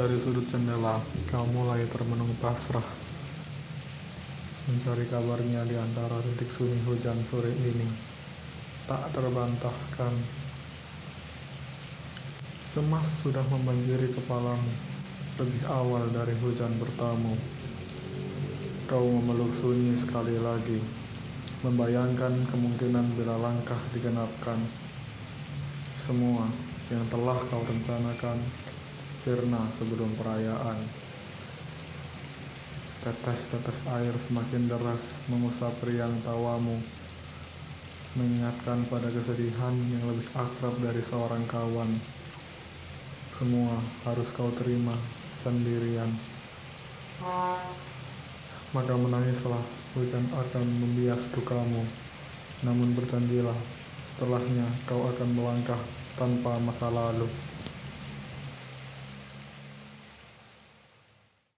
Dari sudut jendela, kau mulai termenung pasrah. Mencari kabarnya di antara titik sunyi hujan sore ini. Tak terbantahkan. Cemas sudah membanjiri kepalamu Lebih awal dari hujan bertamu. Kau memeluk sunyi sekali lagi Membayangkan kemungkinan bila langkah digenapkan. Semua yang telah kau rencanakan sirna sebelum perayaan. Tetes-tetes air semakin deras mengusap riang tawamu, mengingatkan pada kesedihan yang lebih akrab dari seorang kawan. Semua harus kau terima sendirian. Maka menangislah, hujan akan membias dukamu. Namun berjanjilah, setelahnya kau akan melangkah tanpa masa lalu.